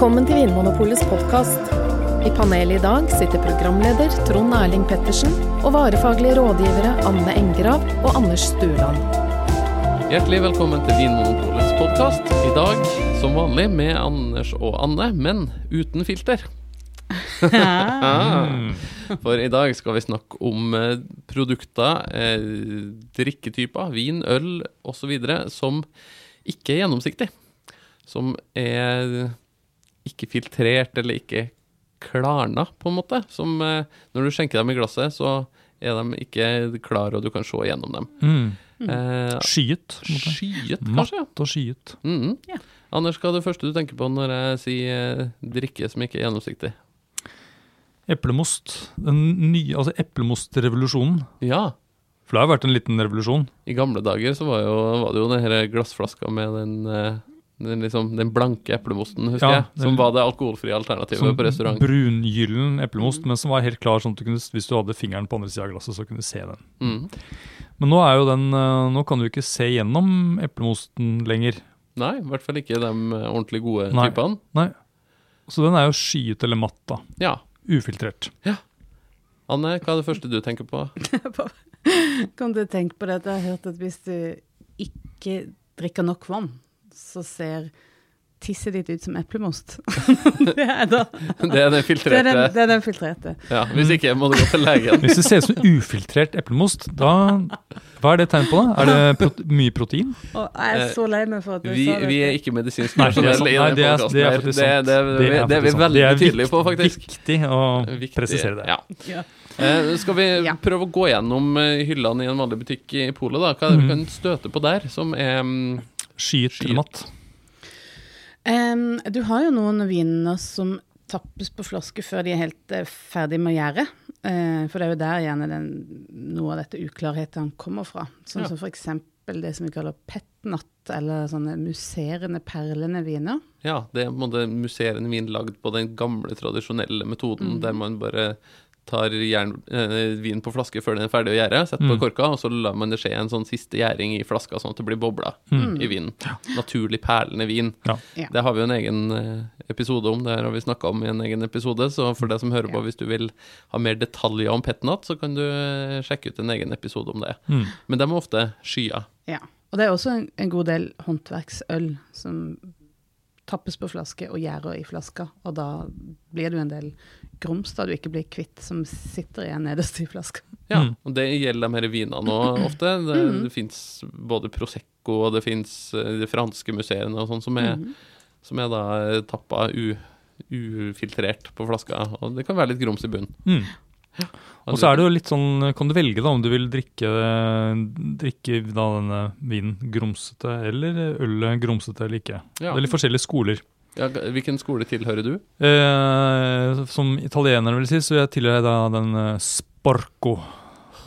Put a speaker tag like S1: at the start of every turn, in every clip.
S1: Velkommen til Vinmonopolets podkast. I panelet i dag sitter programleder Trond Erling Pettersen og varefaglige rådgivere Anne Engrav og Anders Stueland.
S2: Hjertelig velkommen til Vinmonopolets podkast. I dag som vanlig med Anders og Anne, men uten filter. Ah. For i dag skal vi snakke om eh, produkter, eh, drikketyper, vin, øl osv. som ikke er gjennomsiktig. Som er ikke filtrert eller ikke klarna, på en måte. Som eh, når du skjenker dem i glasset, så er de ikke klare, og du kan se gjennom dem.
S3: Mm.
S2: Eh,
S3: Skyet.
S2: skyet, kanskje?
S3: Matt og skyet.
S2: Mm
S1: -hmm. yeah.
S2: Anders, hva er det første du tenker på når jeg sier eh, drikke som ikke er gjennomsiktig?
S3: Eplemost. Den nye, altså eplemostrevolusjonen.
S2: Ja,
S3: For det har jo vært en liten revolusjon.
S2: i gamle dager så var, jo, var det jo den her glassflaska med den, eh, den, liksom, den blanke eplemosten, husker
S3: Ja,
S2: jeg. Som var det alkoholfrie alternativet på restaurant.
S3: brungyllen eplemost, men som var helt klar sånn at du kunne, hvis du hadde fingeren på andre sida av glasset, så kunne du se den.
S2: Mm.
S3: Men nå er jo den eh, Nå kan du ikke se gjennom eplemosten lenger.
S2: Nei, i hvert fall ikke de eh, ordentlig gode
S3: Nei.
S2: typene.
S3: Nei. Så den er jo skyet eller matt, da.
S2: Ja.
S3: Ufiltrert. Ja.
S2: Anne, hva er det første du tenker på?
S4: Kom til å tenke på det at jeg har hørt at hvis du ikke drikker nok vann, så ser tisset ditt ut som eplemost. det er da
S2: Det er den
S4: det er den, det er den filtrerte.
S2: Ja, hvis ikke må du gå til legen.
S3: Hvis det ser ut som ufiltrert eplemost, da Hva er det tegn på, da? Er det prot mye protein?
S4: Og jeg er så lei meg for at du
S2: Vi,
S4: sa det.
S2: vi er ikke medisinsk
S3: det er
S2: personell i
S3: Nei,
S2: den
S3: det er- det er
S2: Det, det,
S3: Det
S2: det,
S3: er
S2: er vi veldig
S3: er
S2: tydelige på, faktisk.
S3: Viktig å
S2: Viktig.
S3: presisere det.
S2: Ja.
S4: Ja.
S2: Eh, skal vi
S4: Ja.
S2: prøve å gå gjennom eh, hyllene i en vanlig butikk i Polet? da? Hva er det vi
S3: Mhm.
S2: kan støte på der, som er mm,
S3: Skyet
S2: Skyet.
S3: eller matt.
S4: Em, du har jo noen viner som tappes på flaske før de er helt uh, ferdig med å gjære. Eh, for det er jo der gjerne den, noe av dette uklarheten kommer fra. Sånn
S2: Ja.
S4: som eksempel det som vi kaller petnat, eller sånne musserende, perlende viner.
S2: Ja, det er på en måte musserende vin lagd på den gamle, tradisjonelle metoden
S4: mm.
S2: der man bare tar jern, eh, vin på flaske før den er ferdig å gjære, setter på
S3: Mm.
S2: korka, og så lar man det skje en sånn siste gjæring i flaska, sånn at det blir bobler
S3: Mm.
S2: i vinen. Naturlig perlende vin.
S3: Ja.
S4: Ja.
S2: Det har vi jo en egen eh, episode om, det her har vi snakka om i en egen episode, så for deg som hører på, hvis du vil ha mer detaljer om petnat, så kan du eh, sjekke ut en egen episode om det.
S3: Mm.
S2: Men de er ofte skya.
S4: Ja. Og det er også en, en god del håndverksøl som tappes på flaske og gjærer i flaska, og da blir det jo en del grums da du ikke blir kvitt, som sitter igjen nederst i flaska.
S2: Ja,
S3: Mm.
S2: og det gjelder de her vinene òg ofte. Det,
S4: Mm.
S2: det fins både Prosecco og det fins de franske museene og sånn som
S4: Mhm.
S2: som er da tappa u, ufiltrert på flaska. Og det kan være litt grums i bunnen.
S3: Mm. Og så er det jo litt sånn, kan du velge da om du vil drikke, drikke da denne vinen grumsete, eller ølet grumsete eller ikke.
S2: Ja.
S3: Det er litt forskjellige skoler.
S2: Ja, hvilken skole tilhører du?
S3: Eh, som italiener vil si, så jeg tilhører da den eh,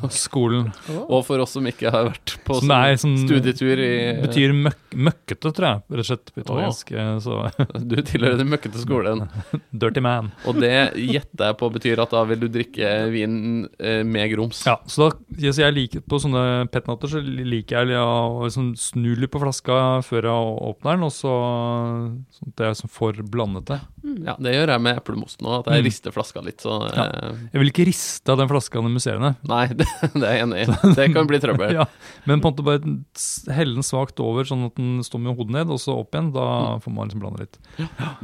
S3: Sporco-skolen.
S2: Og for oss som ikke har vært på
S3: Som Nei, som
S2: studietur i
S3: Betyr møk, møkkete, tror jeg, rett og slett på italiensk. eh, Så
S2: Du tilhører den møkkete skolen.
S3: dirty man.
S2: Og det gjetter jeg på betyr at da vil du drikke vin eh, med grums.
S3: Ja, så da, ja, jeg liker På sånne petnatter så liker jeg å liksom snu litt på flaska før jeg åpner den, og så sånn at jeg liksom får blandet det.
S2: Ja, det gjør jeg med eplemosten òg, at jeg
S3: Mm.
S2: rister flaska litt. Så ja.
S3: Jeg vil ikke riste av den flaska i museene.
S2: Nei, det, det er jeg enig i. Det kan bli trøbbel.
S3: Ja, men på en måte bare helle den svakt over, sånn at den står med hodet ned, og så opp igjen. Da får man liksom blande litt.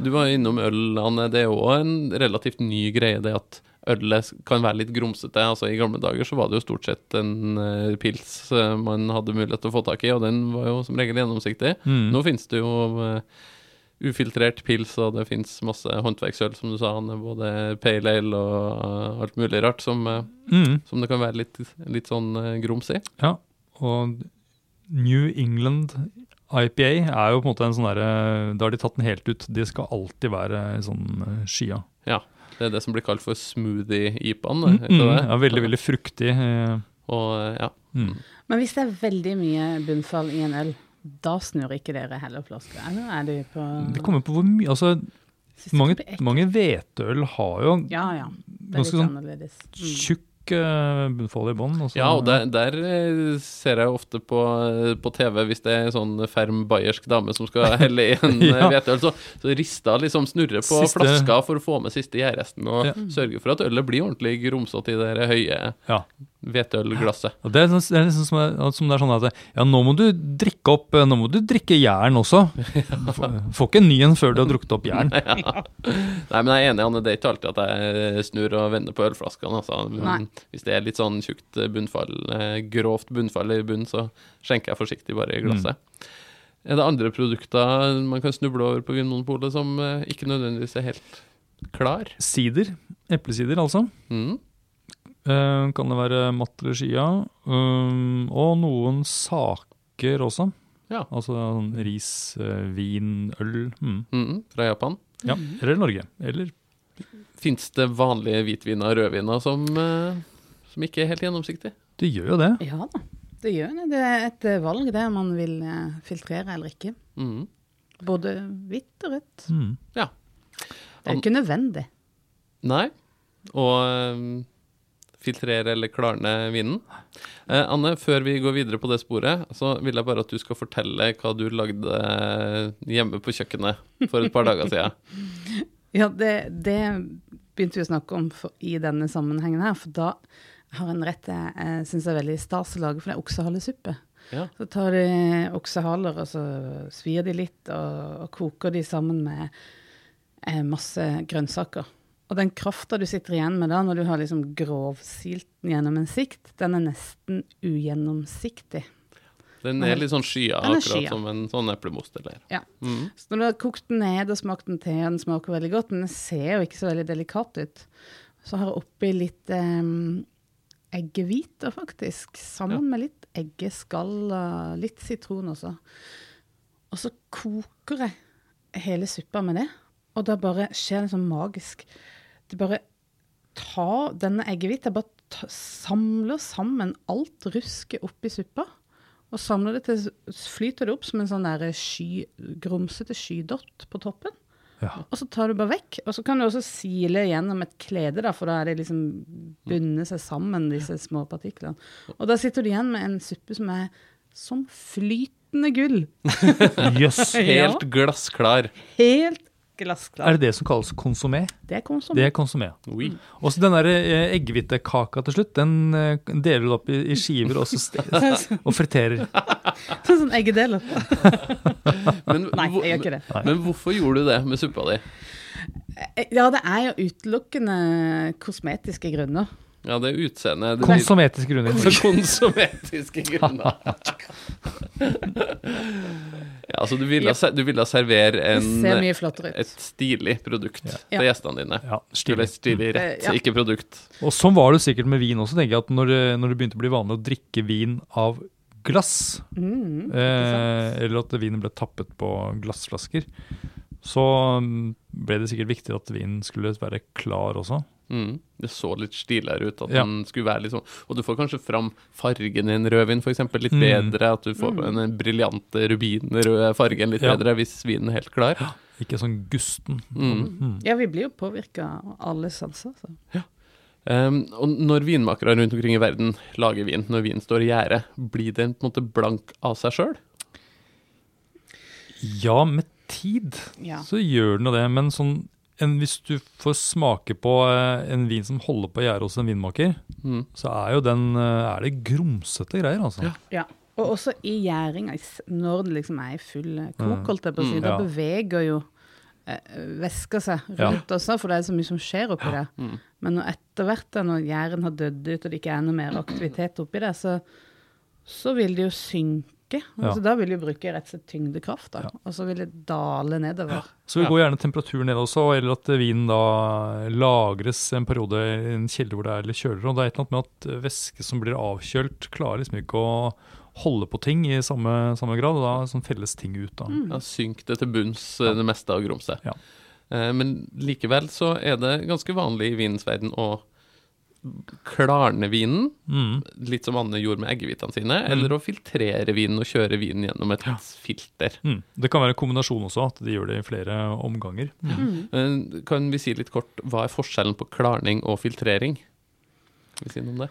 S2: Du var innom øl, Anne. Det er jo en relativt ny greie, det at ølet kan være litt grumsete. Altså I gamle dager så var det jo stort sett en eh, pils eh, man hadde mulighet til å få tak i, og den var jo som regel gjennomsiktig.
S3: Mm.
S2: Nå finnes det jo eh, ufiltrert pils, og det finnes masse håndverksøl, som du sa, Anne. Både pale ale og eh, alt mulig rart som, eh,
S3: Mm.
S2: som det kan være litt, litt sånn eh, grums i.
S3: Ja, og New England IPA er jo på en måte en sånn derre Da har de tatt den helt ut. De skal alltid være sånn skya. Ja.
S2: Det er det som blir kalt for smoothie-ipaen.
S3: Mm, mm, ja, veldig, veldig fruktig. eh,
S2: Og eh, ja.
S3: Mm.
S4: Men hvis det er veldig mye bunnfall i en øl, da snur ikke dere heller flasker? Eller er de på
S3: Det kommer på hvor mye Altså, mange, mange hvetøl har jo
S4: Ja, ja.
S3: Ganske sånn
S4: annerledes. Mm.
S3: tjukk eh, bunnfall i bånn. og
S2: Ja, og der, der eh, ser jeg ofte på, eh, på TV, hvis det er en sånn ferm bayersk dame som skal helle i en hvetøl,
S3: Ja.
S2: så, så rister liksom snurrer på
S3: Siste-
S2: flaska for å få med siste gjærresten, og
S3: Ja.
S2: sørge for at ølet blir ordentlig grumsete i det høye
S3: Ja.
S2: Hvetølglasset.
S3: Ja, det er, sånn- det er liksom som, som det er sånn at ja, nå må du drikke opp eh, Nå må du drikke jern også. Får får ikke en ny en før du har drukket opp jern.
S2: Nei, men jeg er enig, Anne, det er ikke alltid at jeg snur og vender på ølflaskene. Altså. Hvis det er litt sånn tjukt bunnfall, eh, grovt bunnfall i bunnen, så skjenker jeg forsiktig bare i glasset. Er det andre produkter man kan snuble over på Vinmonopolet som eh, ikke nødvendigvis er helt klar?
S3: Sider. Eplesider, altså.
S2: Mm.
S3: Eh, kan det være matregia. Um, og noen saker også.
S2: Ja.
S3: Altså sånn ris, eh, vin, øl. Mm.
S2: Mm, fra Japan.
S3: Ja. Eller Norge. Eller
S2: Fins det vanlige hvitviner og rødviner som, som ikke er helt gjennomsiktige?
S3: Det gjør jo det.
S4: Ja da, det gjør det. Det er et valg det om man vil filtrere eller ikke.
S2: Mm.
S4: Både hvitt og rødt.
S3: Mm.
S2: Ja.
S4: Det er ikke nødvendig.
S2: Nei. Og filtrere eller klarne vinen. Eh, Anne, før vi går videre på det sporet, så vil jeg bare at du skal fortelle hva du lagde eh, hjemme på kjøkkenet for et par dager siden.
S4: Ja, det, det begynte vi å snakke om for, i denne sammenhengen her, for da har en rett jeg, jeg syns er veldig stas å lage, for det er oksehalesuppe.
S2: Ja.
S4: Så tar de oksehaler, og så svir de litt, og, og koker de sammen med eh, masse grønnsaker. Og den krafta du sitter igjen med da, når du har liksom grovsilt den gjennom en sikt, den er nesten ugjennomsiktig.
S2: Den er litt sånn skya, akkurat
S4: skya.
S2: som en sånn eplemost. Eller.
S4: Ja.
S2: Mm.
S4: Så når du har kokt den ned og smakt den til, og den smaker veldig godt, men den ser jo ikke så veldig delikat ut, så har jeg oppi litt eh, eggehviter, faktisk. Sammen med litt eggeskall og litt sitron også. Og så koker jeg hele suppa med det, og da bare skjer det sånn magisk. Det bare tar denne eggehvita, bare ta, samler sammen alt rusket oppi suppa. Og samler det til, flyter det opp som en sånn der sky, grumsete skydott på toppen.
S3: Ja.
S4: Og så tar du bare vekk. Og så kan du også sile gjennom et klede, da, for da er det liksom bundet seg sammen, disse små partiklene. Og da sitter du igjen med en suppe som er som flytende gull.
S3: Jøss.
S2: Helt glassklar.
S4: Helt
S3: Er det det som kalles konsomé?
S4: Det er konsumé.
S3: Det er konsomé.
S2: Oui.
S3: Og så den der eh, eggehvitekaka til slutt, den eh, deler du opp i, i skiver og, så ste- og friterer.
S4: Sånn som eggedeler.
S2: Men,
S4: Nei, jeg gjør ikke det.
S2: Men hvorfor gjorde du det med suppa di?
S4: Eh, Ja, det er jo utelukkende kosmetiske grunner.
S2: Ja, det er utseendet.
S3: Konsometiske grunner.
S2: For konsumetiske grunner. ja, altså du ville, du ville servere en, et stilig produkt
S4: Ja.
S2: til gjestene dine.
S3: Ja, stilig.
S2: stilig rett,
S4: Eh, ja.
S2: ikke produkt.
S3: Og sånn var det sikkert med vin også, tenker jeg. At når, når det begynte å bli vanlig å drikke vin av glass,
S4: Mm,
S3: eh, eller at vinen ble tappet på glassflasker, så mm, ble det sikkert viktig at vinen skulle være klar også.
S2: Mm. Det så litt stiligere ut. At
S3: Ja.
S2: den skulle være litt sånn Og du får kanskje fram fargen i en rødvin, eksempel litt
S3: Mm.
S2: bedre. At du får
S4: Mm.
S2: den briljante rubinrøde fargen litt
S3: Ja.
S2: bedre hvis vinen er helt klar.
S3: Ikke sånn gusten.
S2: Mm.
S3: Mm.
S4: Ja, vi blir jo påvirka av alle sanser. Så.
S2: Um, og når vinmakere rundt omkring i verden lager vin, når vinen står i gjære, blir den på en måte blank av seg sjøl?
S3: Ja, med tid
S4: Ja.
S3: så gjør den jo det, men sånn en, hvis du får smake på eh, en vin som holder på gjære hos en vinmaker,
S2: Mm.
S3: så er jo den eh, er det grumsete greier, altså.
S2: Ja.
S4: Ja. Og også i gjæringa, når det liksom er i full eh, kok,
S3: Mm.
S4: holdt jeg på å si,
S2: Mm,
S4: da beveger jo eh, væska seg
S3: Ja.
S4: rundt også, for det er så mye som skjer oppi det.
S2: Mm.
S4: Men når etter hvert, når gjæren har dødd ut, og det ikke er noe mer aktivitet oppi det, så, så vil det jo synke.
S3: Ja.
S4: Altså, da vil du bruke rett og slett tyngdekraft, da.
S3: Ja.
S4: og så vil det dale nedover.
S3: Så vi går gjerne temperaturen ned også, eller at vinen da lagres en periode i en kjelde hvor det er litt kjøligere. Og det er et eller annet med at væske som blir avkjølt, klarer liksom ikke å holde på ting i samme, samme grad, og da sånn felles ting ut. da.
S4: Mm.
S2: Ja, Synk det til bunns, eh, det meste av grumset.
S3: Ja.
S2: Eh, men likevel så er det ganske vanlig i vinens verden å klarne vinen,
S3: Mm.
S2: litt som Anne gjorde med eggehvitene sine, eller å filtrere vinen og kjøre vinen gjennom et filter.
S3: Mm. Det kan være en kombinasjon også, at de gjør det i flere omganger. Mm.
S4: Mm.
S2: Kan vi si litt kort, hva er forskjellen på klarning og filtrering? Kan vi si noe om det?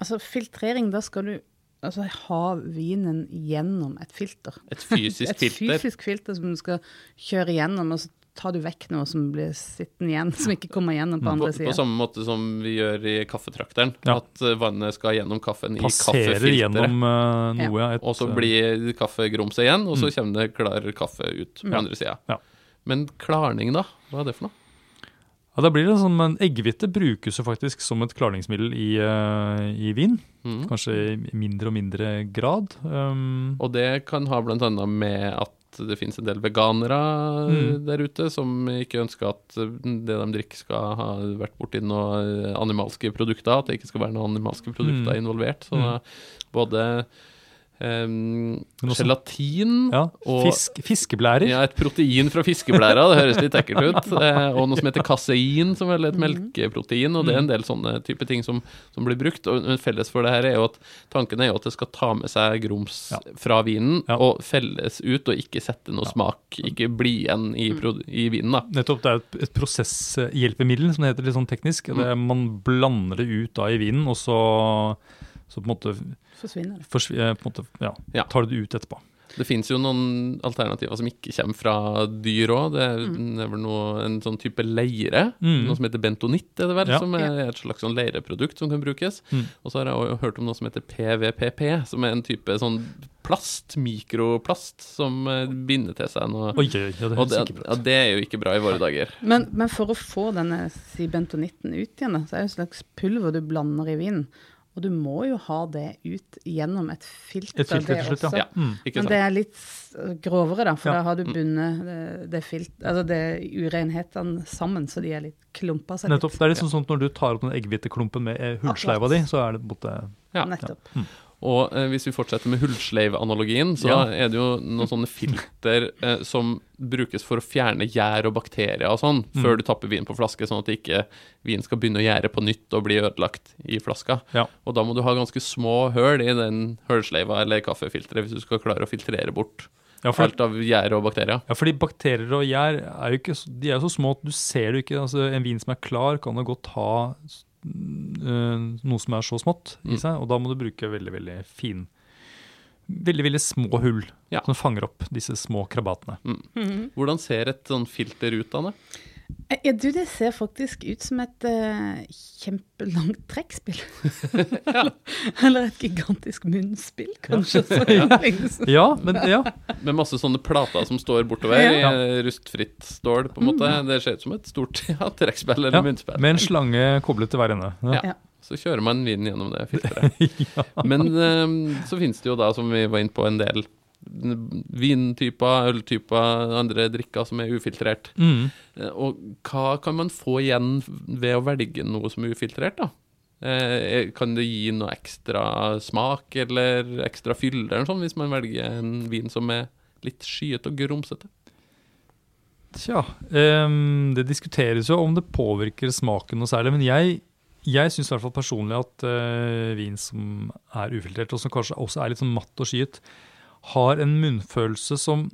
S4: Altså filtrering, da skal du altså, ha vinen gjennom et filter.
S2: Et fysisk filter.
S4: et fysisk filter som du skal kjøre gjennom, og så tar du vekk noe som blir sittende igjen, som ikke kommer gjennom på andre sida.
S2: på samme måte som vi gjør i kaffetrakteren.
S3: Ja.
S2: At eh, vannet skal gjennom kaffen i
S3: Passerer
S2: kaffefilteret.
S3: gjennom uh, noe. Et,
S2: Og så blir kaffegrumset igjen, og så kommer det klar kaffe ut på
S3: Ja.
S2: andre sida.
S3: Ja.
S2: Men klarning, da? Hva er det for noe?
S3: Ja, da blir det sånn, men Eggehvite brukes jo faktisk som et klarningsmiddel i, uh, i vin.
S2: Mm.
S3: Kanskje i mindre og mindre grad. Um,
S2: Og det kan ha annet med at det finnes en del veganere
S3: Mm.
S2: der ute som ikke ønsker at det de drikker skal ha vært borti noen animalske produkter, at det ikke skal være noen animalske produkter
S3: Mm.
S2: involvert. Så
S3: Mm.
S2: både
S3: også-
S2: gelatin
S3: ja,
S2: og
S3: fisk, fiskeblærer.
S2: ja, et protein fra fiskeblæra, det høres litt ekkelt ut. Eh, og noe som heter kasein, som er et melkeprotein. Og det er en del sånne type ting som, som blir brukt. Og men felles for det her er jo at tanken er jo at det skal ta med seg grums
S3: Ja.
S2: fra vinen
S3: Ja.
S2: og felles ut, og ikke sette noe smak, ikke bli igjen i, i vinen, da.
S3: Nettopp, det er et, et prosesshjelpemiddel, som det heter litt sånn teknisk.
S2: Mm.
S3: Det, man blander det ut da i vinen, og så, så på en måte,
S4: Forsvinner det.
S3: forsvi- eh, på en måte ja,
S2: Ja.
S3: tar du det ut etterpå.
S2: Det fins jo noen alternativer som ikke kommer fra dyr òg. Det, er- det er vel noe, en sånn type leire.
S3: Mm.
S2: Noe som heter bentonitt, er det vel,
S3: Ja.
S2: som er et slags sånn leireprodukt som kan brukes.
S3: Mm.
S2: Og så har jeg også hørt om noe som heter PVPP, som er en type sånn plast, mikroplast, som eh, binder til seg noe.
S3: Oi, ja, det
S2: Og det, ja, det er jo ikke bra i våre dager.
S4: Men, men for å få denne sibentonitten ut igjen, så er det et slags pulver du blander i vinen. Og du må jo ha det ut gjennom et filter.
S3: Et filter
S4: det
S3: slutt,
S4: også.
S3: ja. Mm.
S4: Men det er litt grovere, da, for
S3: Ja.
S4: da har du bundet det, det, filt, altså det urenhetene sammen, så de er litt klumpa seg
S3: Nettopp.
S4: litt.
S3: Det er litt sånn at når du tar opp den eggehviteklumpen med eh, hullsleiva di, så er det borte.
S2: Ja.
S4: Nettopp.
S2: Og eh, hvis vi fortsetter med hullsleiv-analogien, så
S3: Ja.
S2: er det jo noen sånne filter eh, som brukes for å fjerne gjær og bakterier og sånn,
S3: Mm.
S2: før du tapper vin på flaske, sånn at ikke vin skal begynne å gjære på nytt og bli ødelagt i flaska.
S3: Ja.
S2: Og da må du ha ganske små høl i den hullsleiva eller kaffefilteret hvis du skal klare å filtrere bort
S3: Ja, for,
S2: alt av gjær og bakterier.
S3: ja, fordi bakterier og gjær er jo ikke, de er jo så små at du ser det ikke. Altså, en vin som er klar, kan jo godt ha noe som er så smått i
S2: Mm.
S3: seg, og da må du bruke veldig, veldig fin Veldig, veldig små hull
S2: Ja.
S3: som fanger opp disse små krabatene.
S4: Mhm.
S2: Hvordan ser et sånn filter ut, Anne?
S4: Eh, Ja, du, det ser faktisk ut som et uh, kjempelangt trekkspill. Eller et gigantisk munnspill, kanskje. så.
S3: Ja, men ja.
S2: Med masse sånne plater som står bortover
S4: Ja.
S2: i eh, rustfritt stål, på en måte. Det ser ut som et stort ja, trekkspill eller
S3: ja.
S2: munnspill.
S3: Med en slange koblet til hver ende. Ja.
S2: Ja. Så kjører man vinen gjennom det filteret. Men uh, så finnes det jo da, som vi var inne på, en del vintyper, øltyper, andre drikker som er ufiltrert.
S3: Mm.
S2: Eh, Og hva kan man få igjen ved å velge noe som er ufiltrert, da? Eh, Kan det gi noe ekstra smak eller ekstra fylde eller sånn, hvis man velger en vin som er litt skyete og grumsete?
S3: Tja, um, det diskuteres jo om det påvirker smaken noe særlig, men jeg, jeg syns personlig at uh, vin som er ufiltrert, og som kanskje også er litt sånn matt og skyet, har en munnfølelse som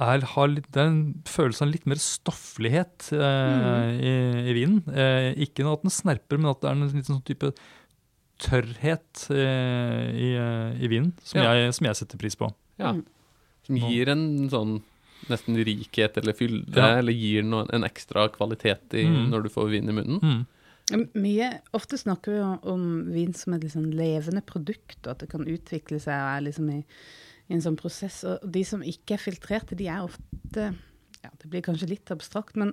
S3: er, har litt, det er en følelse av litt mer stofflighet eh, i, i vinen. Eh, ikke at den snerper, men at det er en liten sånn type tørrhet eh, i, eh, i vinen, som,
S2: Ja.
S3: jeg, som jeg setter pris på.
S2: Ja.
S4: Mm.
S2: Som gir en sånn nesten rikhet eller fylde,
S3: Ja.
S2: eller gir noe, en ekstra kvalitet i,
S3: Mm.
S2: når du får vin i munnen.
S3: Mm.
S4: Mye, Ofte snakker vi om vin som et sånn levende produkt, og at det kan utvikle seg og er liksom i, i en sånn prosess. Og de som ikke er filtrerte, de er ofte ja, Det blir kanskje litt abstrakt, men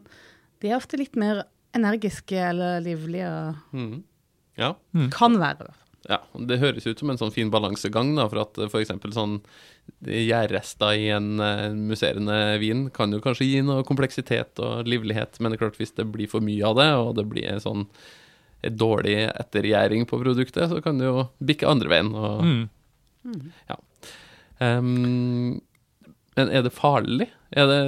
S4: de er ofte litt mer energiske eller livlige.
S2: Mm. Ja.
S4: Kan være, i hvert fall.
S2: Ja, Det høres ut som en sånn fin balansegang, da, for at f.eks. sånn gjærrester i en eh, musserende vin kan jo kanskje gi noe kompleksitet og livlighet, men det er klart hvis det blir for mye av det, og det blir en sånn en dårlig ettergjæring på produktet, så kan det jo bikke andre veien. Og,
S3: Mm.
S2: Ehm, men er det farlig? Er det,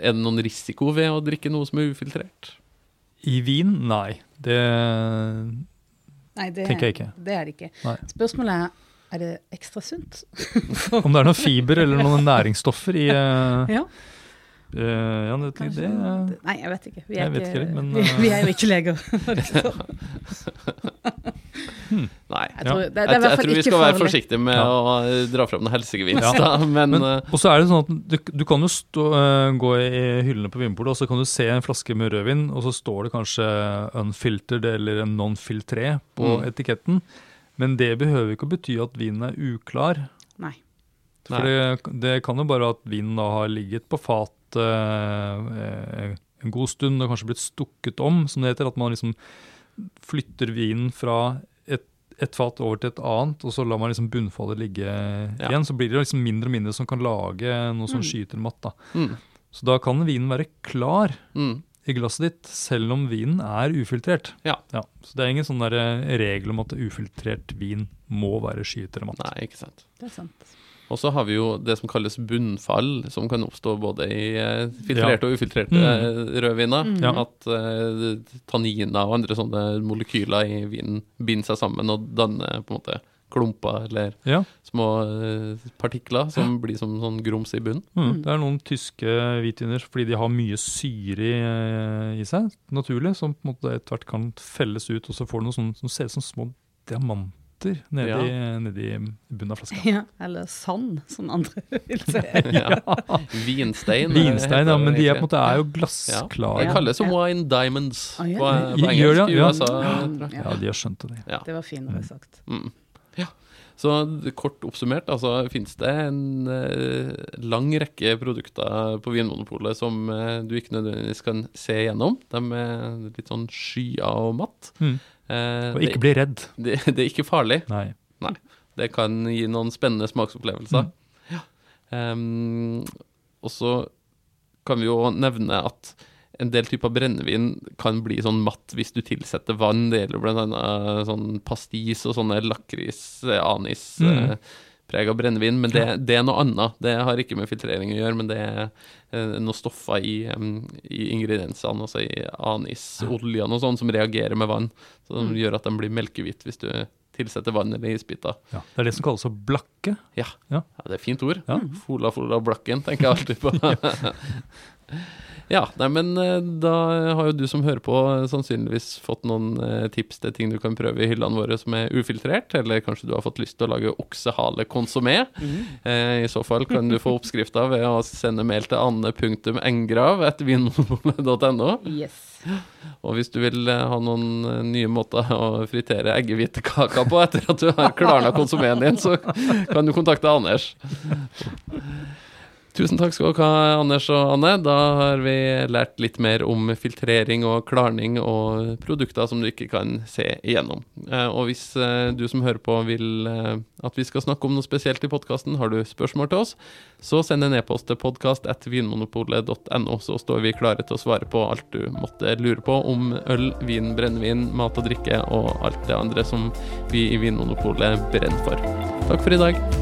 S2: er det noen risiko ved å drikke noe som er ufiltrert?
S3: I vin? Nei. Det
S4: Nei, det,
S3: Tenker jeg ikke.
S4: det er det ikke.
S3: Nei.
S4: Spørsmålet er er det ekstra sunt.
S3: Om det er noen fiber eller noen næringsstoffer i eh,
S4: Ja.
S3: Eh, ja, det, det, ja.
S4: Nei, jeg vet ikke. Vi er, ikke,
S3: ikke men,
S4: vi, vi er jo ikke leger.
S2: Nei.
S4: Jeg tror,
S2: Jeg, jeg vi skal være forsiktige med
S3: Ja.
S2: å dra fram noen helsegevinst,
S3: Ja.
S2: da, men,
S3: Men,
S2: eh,
S3: og så er det sånn at du, du kan jo stå, eh, gå i hyllene på Vinpolet, og så kan du se en flaske med rødvin, og så står det kanskje 'unfiltered' eller 'non-filtré' på
S2: Mm.
S3: etiketten. Men det behøver ikke å bety at vinen er uklar.
S4: Nei.
S3: For det, det kan jo bare at vinen da har ligget på fat eh, en god stund og kanskje blitt stukket om, som det heter. At man liksom flytter vinen fra et, et fat over til et annet, og så lar man liksom bunnfallet ligge igjen. Så blir det liksom mindre og mindre som kan lage noe som
S4: Mm.
S3: skyter matt. da.
S2: mm,
S3: Så da kan vinen være klar
S2: mm,
S3: i glasset ditt, selv om vinen er ufiltrert.
S2: Ja.
S3: Så det er ingen sånn eh, regel om at ufiltrert vin må være matt.
S2: Nei, ikke sant.
S4: Det er sant.
S2: Og så har vi jo det som kalles bunnfall, som kan oppstå både i filtrerte filtrerte og ufiltrerte mm. rødviner.
S4: Mm.
S2: At uh, tanniner og andre sånne molekyler i vinen binder seg sammen og danner på en måte klumper eller
S3: Ja.
S2: små eh, partikler som blir som sånn grums i bunnen.
S3: Mm.
S4: Mm.
S3: Det er noen tyske hvitviner fordi de har mye syre i, eh, i seg, naturlig, som på en måte etter hvert kan felles ut, og så får du noe sånt som ser ut som små diamanter nedi,
S2: Ja.
S3: nedi bunnen av flaska.
S4: Ja, eller sand, som andre vil si.
S2: ja. Vinstein. eh,
S3: Vinstein, ja, men de er på en måte er jo
S2: Ja.
S3: glassklare.
S2: Det kalles wine diamonds på, på
S3: Gjør
S2: engelsk
S3: det,
S2: i
S3: ja.
S2: USA.
S4: Ja.
S3: de har skjønt det.
S2: Ja.
S4: Det var finere sagt.
S2: Mm. ja. Så kort oppsummert, altså finnes det en eh, lang rekke produkter på Vinmonopolet som eh, du ikke nødvendigvis kan se gjennom. De er litt sånn skya og matt.
S3: Mm.
S2: Eh,
S3: Og
S2: det,
S3: ikke bli redd.
S2: det, det er ikke farlig.
S3: Nei. Nei.
S2: Det kan gi noen spennende smaksopplevelser.
S3: Mm.
S2: Ja. Um, og så kan vi jo nevne at en del typer brennevin kan bli sånn matt hvis du tilsetter vann. Det gjelder blant annet sånn pastis og sånne lakris, eh, anis
S3: Mm.
S2: eh, preg av brennevin, men det, det er noe annet. Det har ikke med filtrering å gjøre, men det er eh, noen stoffer i, i ingrediensene, altså i anisoljene og sånn, som reagerer med vann. Som
S4: Mm.
S2: gjør at de blir melkehvite hvis du tilsetter vann eller isbiter.
S3: Ja. Det er det som kalles å blakke.
S2: Ja.
S3: Ja.
S2: det er et fint ord.
S3: Ja.
S2: Fola Fola Blakken, tenker jeg alltid på. ja, nei, men eh, da har jo du som hører på eh, sannsynligvis fått noen eh, tips til ting du kan prøve i hyllene våre som er ufiltrert, eller kanskje du har fått lyst til å lage oksehale Mm Eh, I så fall kan du få oppskrifta ved å sende mail til anne.engrav etter vinmonopolet.no.
S4: Yes.
S2: Og hvis du vil ha noen nye måter å fritere eggehvitekaker på etter at du har klarna konsuméen din, så kan du kontakte Anders. Tusen takk skal dere ha, Anders og Anne. Da har vi lært litt mer om filtrering og klarning og produkter som du ikke kan se igjennom. Eh, Og hvis eh, du som hører på vil eh, at vi skal snakke om noe spesielt i podkasten, har du spørsmål til oss, så send en e-post til podkast.vinmonopolet.no, så står vi klare til å svare på alt du måtte lure på om øl, vin, brennevin, mat og drikke og alt det andre som vi i Vinmonopolet brenner for. Takk for i dag.